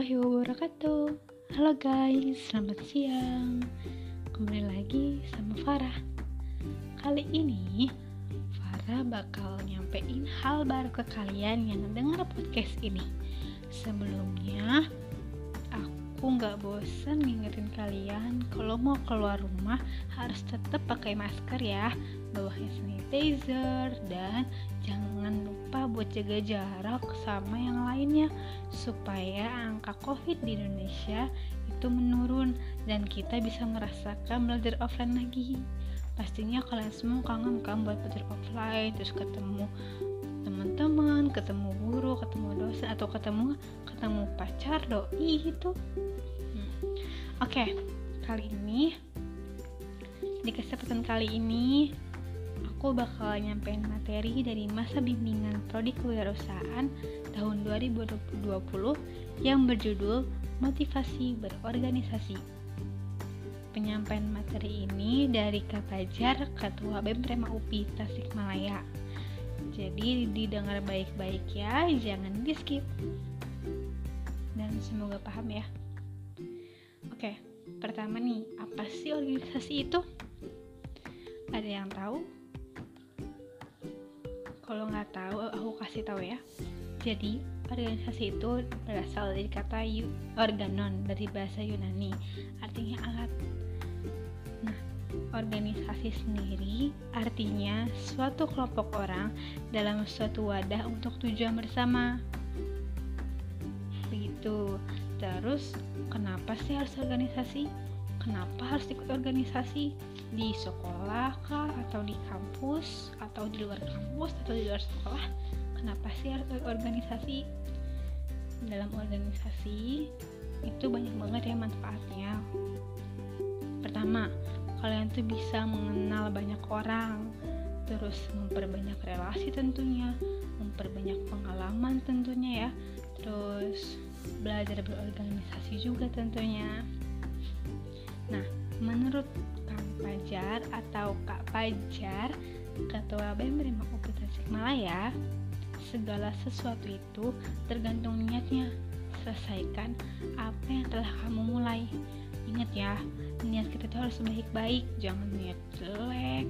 warahmatullahi wabarakatuh. Halo guys, selamat siang. Kembali lagi sama Farah. Kali ini Farah bakal nyampein hal baru ke kalian yang dengar podcast ini. Sebelumnya Aku nggak bosan ngingetin kalian Kalau mau keluar rumah harus tetap pakai masker ya Bawa hand sanitizer Dan jangan lupa buat jaga jarak sama yang lainnya supaya angka covid di Indonesia itu menurun dan kita bisa merasakan belajar offline lagi pastinya kalian semua kangen kan buat belajar offline terus ketemu teman-teman ketemu guru ketemu dosen atau ketemu ketemu pacar doi itu hmm. oke okay, kali ini di kesempatan kali ini aku bakal nyampein materi dari masa bimbingan prodi kewirausahaan tahun 2020 yang berjudul Motivasi Berorganisasi. Penyampaian materi ini dari Kak Fajar, Ketua BEM Prema UPI Tasikmalaya. Jadi didengar baik-baik ya, jangan di skip. Dan semoga paham ya. Oke, pertama nih, apa sih organisasi itu? Ada yang tahu? Kalau nggak tahu aku kasih tahu ya. Jadi organisasi itu berasal dari kata organon dari bahasa Yunani. Artinya alat. Nah organisasi sendiri artinya suatu kelompok orang dalam suatu wadah untuk tujuan bersama. Begitu. Terus kenapa sih harus organisasi kenapa harus ikut organisasi? Di sekolah kah? Atau di kampus? Atau di luar kampus? Atau di luar sekolah? Kenapa sih harus organisasi? Dalam organisasi itu banyak banget ya manfaatnya. Pertama kalian tuh bisa mengenal banyak orang terus memperbanyak relasi tentunya memperbanyak pengalaman tentunya ya terus belajar berorganisasi juga tentunya nah menurut Fajar atau Kak Fajar, Ketua BEM UPI Tasikmalaya, segala sesuatu itu tergantung niatnya. Selesaikan apa yang telah kamu mulai. Ingat ya, niat kita itu harus baik-baik, jangan niat jelek.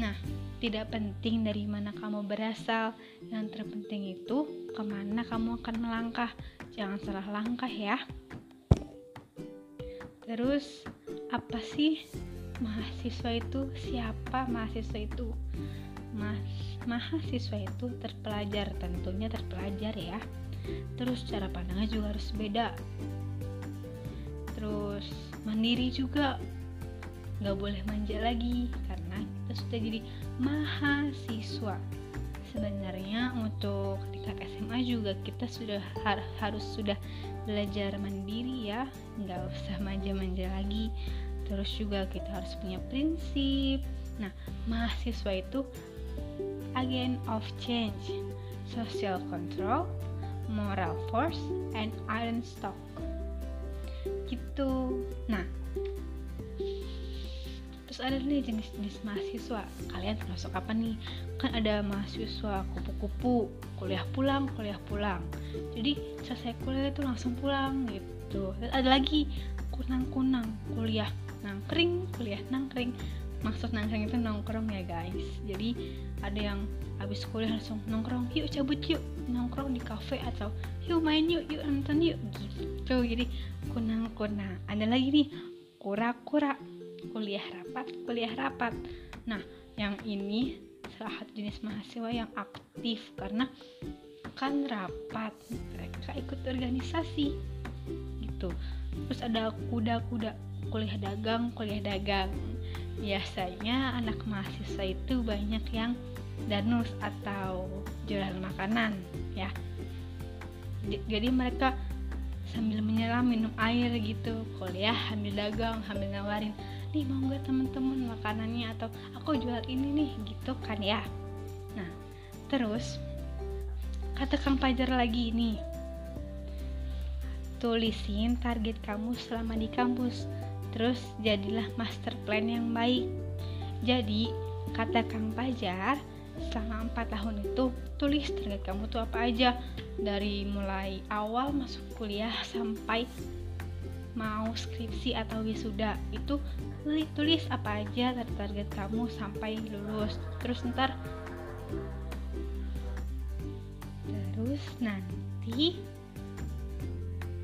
Nah, tidak penting dari mana kamu berasal, yang terpenting itu ke mana kamu akan melangkah. Jangan salah langkah ya. Terus apa sih mahasiswa itu? Siapa mahasiswa itu? Mas mahasiswa itu terpelajar, tentunya terpelajar ya. Terus cara pandangnya juga harus beda. Terus mandiri juga nggak boleh manja lagi karena kita sudah jadi mahasiswa sebenarnya untuk tingkat SMA juga kita sudah har harus sudah belajar mandiri ya nggak usah manja-manja lagi. Terus juga kita harus punya prinsip. Nah mahasiswa itu agent of change social control moral force and iron stock. Gitu. Nah terus ada nih jenis-jenis mahasiswa. Kalian termasuk apa nih? Kan ada mahasiswa kupu-kupu kuliah pulang kuliah pulang. Jadi selesai kuliah itu langsung pulang gitu. Dan ada lagi kunang-kunang kuliah nangkring kuliah nangkring. Maksud nangkring itu nongkrong ya guys. Jadi ada yang habis kuliah langsung nongkrong yuk cabut yuk nongkrong di cafe atau yuk main yuk yuk nonton yuk gitu. Jadi kunang-kunang. Ada lagi nih kura-kura kuliah rapat kuliah rapat. Nah yang ini salah satu jenis mahasiswa yang aktif karena kan rapat mereka ikut organisasi gitu. Terus ada kuda-kuda kuliah dagang kuliah dagang. Biasanya anak mahasiswa itu banyak yang danus atau jualan makanan ya. Jadi mereka sambil menyelam minum air gitu. Kuliah hamil dagang hamil nawarin nih mau nggak temen-temen makanannya? Atau aku jual ini nih gitu kan ya? Nah terus kata Kang Pajar lagi nih tulisin target kamu selama di kampus terus jadilah master plan yang baik. Jadi kata Kang Pajar selama 4 tahun itu tulis target kamu tuh apa aja dari mulai awal masuk kuliah sampai mau skripsi atau wisuda itu tulis apa aja target kamu sampai lulus. Terus ntar terus nanti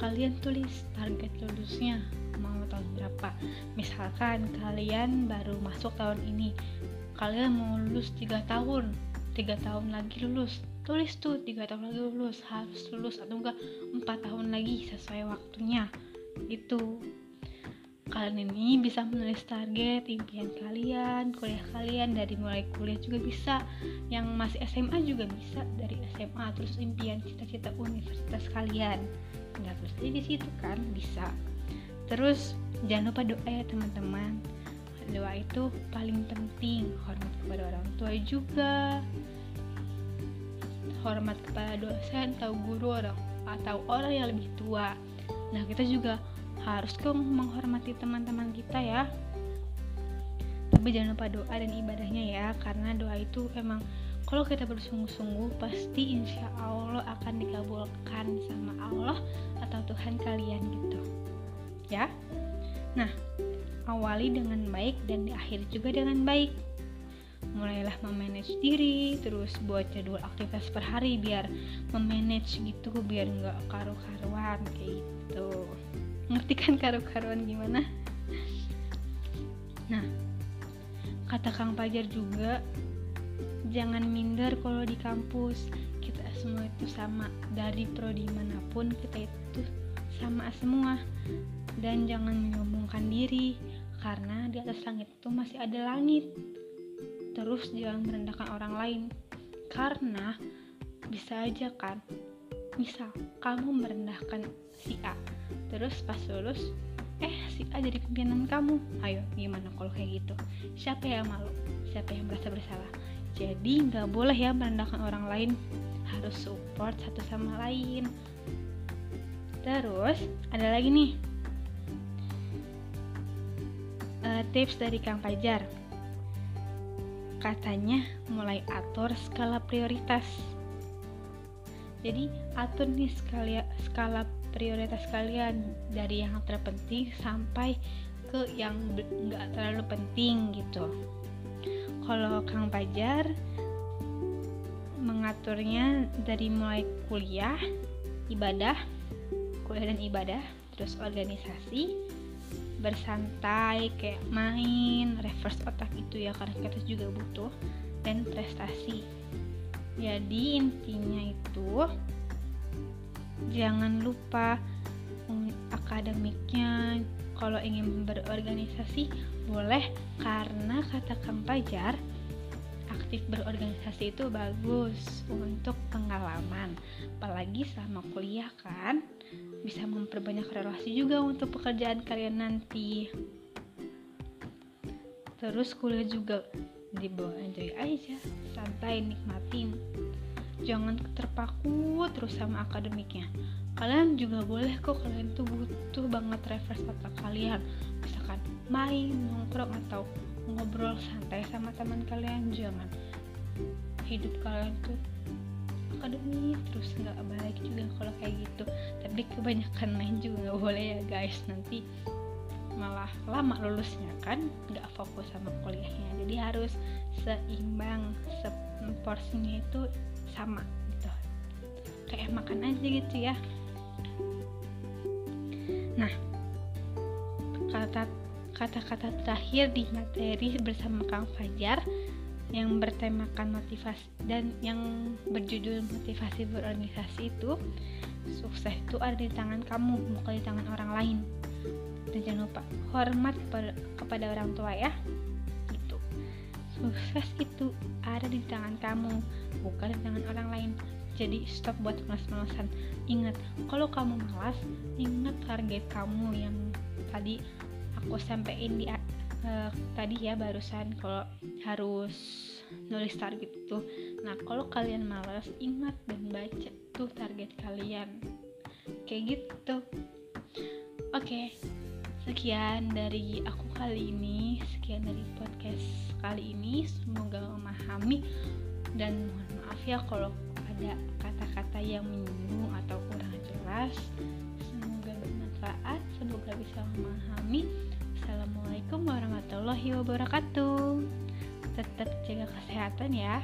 kalian tulis target lulusnya mau tahun berapa. Misalkan kalian baru masuk tahun ini kalian mau lulus tiga tahun tiga tahun lagi lulus. Tulis tuh tiga tahun lagi lulus harus lulus atau enggak empat tahun lagi sesuai waktunya itu kalian ini bisa menulis target impian kalian kuliah kalian dari mulai kuliah juga bisa. Yang masih SMA juga bisa dari SMA terus impian cita-cita universitas kalian. Nggak terus di situ kan bisa. Terus jangan lupa doa ya teman-teman. Doa itu paling penting hormat kepada orang tua juga. Hormat kepada dosen atau guru orang atau orang yang lebih tua nah kita juga harus kok menghormati teman-teman kita ya. Tapi jangan lupa doa dan ibadahnya ya karena doa itu emang kalau kita bersungguh-sungguh pasti insya Allah akan dikabulkan sama Allah atau Tuhan kalian gitu. Ya? Nah awali dengan baik dan diakhiri juga dengan baik mulailah memanage diri terus buat jadwal aktivitas per hari biar memanage gitu biar nggak karu-karuan kayak gitu. Ngerti kan karu-karuan gimana? Nah kata Kang Pajar juga jangan minder kalau di kampus. Kita semua itu sama. Dari prodi mana pun kita itu sama semua. Dan jangan menyombongkan diri karena di atas langit itu masih ada langit terus jangan merendahkan orang lain. Karena bisa aja kan? Misal kamu merendahkan si A terus pas lulus eh si A jadi pimpinan kamu. Ayo gimana kalau kayak gitu? Siapa yang malu? Siapa yang merasa bersalah? Jadi nggak boleh ya merendahkan orang lain. Harus support satu sama lain. Terus ada lagi nih. Uh, tips dari Kang Pajar katanya mulai atur skala prioritas. Jadi atur nih skala skala prioritas kalian dari yang terpenting sampai ke yang nggak terlalu penting gitu. Kalau Kang Pajar mengaturnya dari mulai kuliah ibadah kuliah dan ibadah terus organisasi bersantai kayak main reverse otak itu ya karena kita juga butuh dan prestasi. Jadi intinya itu jangan lupa akademiknya kalau ingin berorganisasi boleh karena kata Kang Pajar aktif berorganisasi itu bagus untuk pengalaman apalagi sama kuliah kan bisa memperbanyak relasi juga untuk pekerjaan kalian nanti. Terus kuliah juga dibawa enjoy aja. Santai nikmatin. Jangan terpaku terus sama akademiknya. Kalian juga boleh kok kalian tuh butuh banget reverse otak kalian. Misalkan main nongkrong atau ngobrol santai sama teman kalian. Jangan. Hidup kalian tuh akademi terus nggak baik juga kalau kayak gitu. Tapi kebanyakan main juga nggak boleh ya guys. Nanti malah lama lulusnya kan nggak fokus sama kuliahnya. Jadi harus seimbang porsinya itu sama gitu. Kayak makan aja gitu ya. Nah kata kata-kata terakhir di materi bersama Kang Fajar yang bertemakan motivasi dan yang berjudul motivasi berorganisasi itu sukses itu ada di tangan kamu bukan di tangan orang lain. Dan jangan lupa hormat kepada, orang tua ya. Itu sukses itu ada di tangan kamu bukan di tangan orang lain. Jadi stop buat malas-malasan. Ingat kalau kamu malas ingat target kamu yang tadi aku sampaikan di uh, tadi ya barusan kalau harus nulis target itu nah kalau kalian malas ingat dan baca tuh target kalian. Kayak gitu. Oke okay. sekian dari aku kali ini sekian dari podcast kali ini. Semoga memahami dan mohon maaf ya kalau ada kata-kata yang menyinggung atau kurang jelas. Semoga bermanfaat semoga bisa memahami Assalamualaikum warahmatullahi wabarakatuh. Tetap jaga kesehatan ya